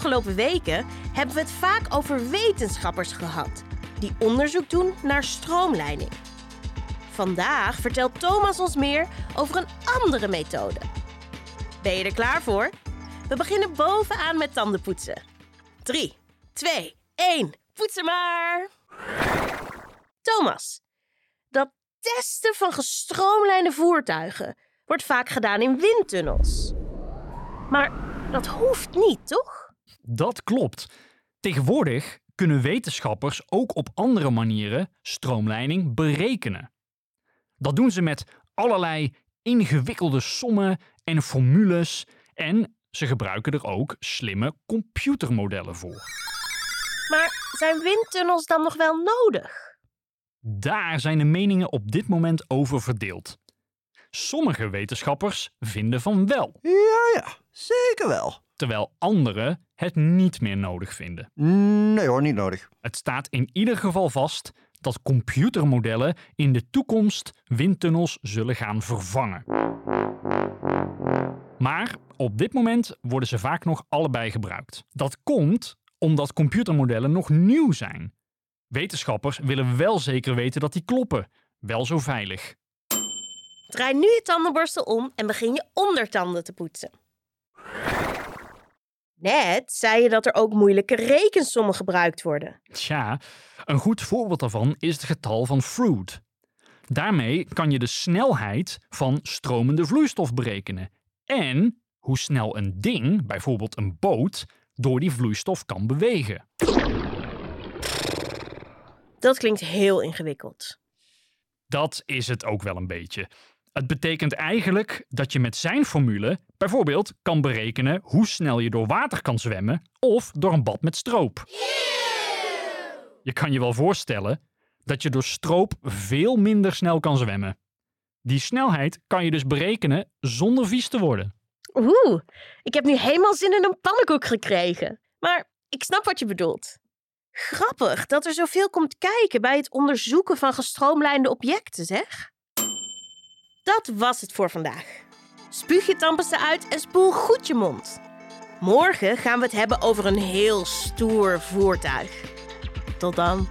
afgelopen weken hebben we het vaak over wetenschappers gehad die onderzoek doen naar stroomleiding. Vandaag vertelt Thomas ons meer over een andere methode. Ben je er klaar voor? We beginnen bovenaan met tandenpoetsen. 3, 2, 1, poetsen maar! Thomas, dat testen van gestroomlijnde voertuigen wordt vaak gedaan in windtunnels. Maar dat hoeft niet, toch? Dat klopt. Tegenwoordig kunnen wetenschappers ook op andere manieren stroomleiding berekenen. Dat doen ze met allerlei ingewikkelde sommen en formules en ze gebruiken er ook slimme computermodellen voor. Maar zijn windtunnels dan nog wel nodig? Daar zijn de meningen op dit moment over verdeeld. Sommige wetenschappers vinden van wel, Ja, ja, zeker wel. Terwijl anderen het niet meer nodig vinden. Nee hoor, niet nodig. Het staat in ieder geval vast dat computermodellen in de toekomst windtunnels zullen gaan vervangen. Maar op dit moment worden ze vaak nog allebei gebruikt. Dat komt omdat computermodellen nog nieuw zijn. Wetenschappers willen wel zeker weten dat die kloppen, wel zo veilig. Draai nu je tandenborstel om en begin je ondertanden te poetsen. Net zei je dat er ook moeilijke rekensommen gebruikt worden. Tja, een goed voorbeeld daarvan is het getal van Froude. Daarmee kan je de snelheid van stromende vloeistof berekenen en hoe snel een ding, bijvoorbeeld een boot, door die vloeistof kan bewegen. Dat klinkt heel ingewikkeld. Dat is het ook wel een beetje. Het betekent eigenlijk dat je met zijn formule bijvoorbeeld kan berekenen hoe snel je door water kan zwemmen of door een bad met stroop. Je kan je wel voorstellen dat je door stroop veel minder snel kan zwemmen. Die snelheid kan je dus berekenen zonder vies te worden. Oeh, ik heb nu helemaal zin in een pannenkoek gekregen. Maar ik snap wat je bedoelt. Grappig dat er zoveel komt kijken bij het onderzoeken van gestroomlijnde objecten, zeg. Dat was het voor vandaag. Spuug je tandpasta uit en spoel goed je mond. Morgen gaan we het hebben over een heel stoer voertuig. Tot dan.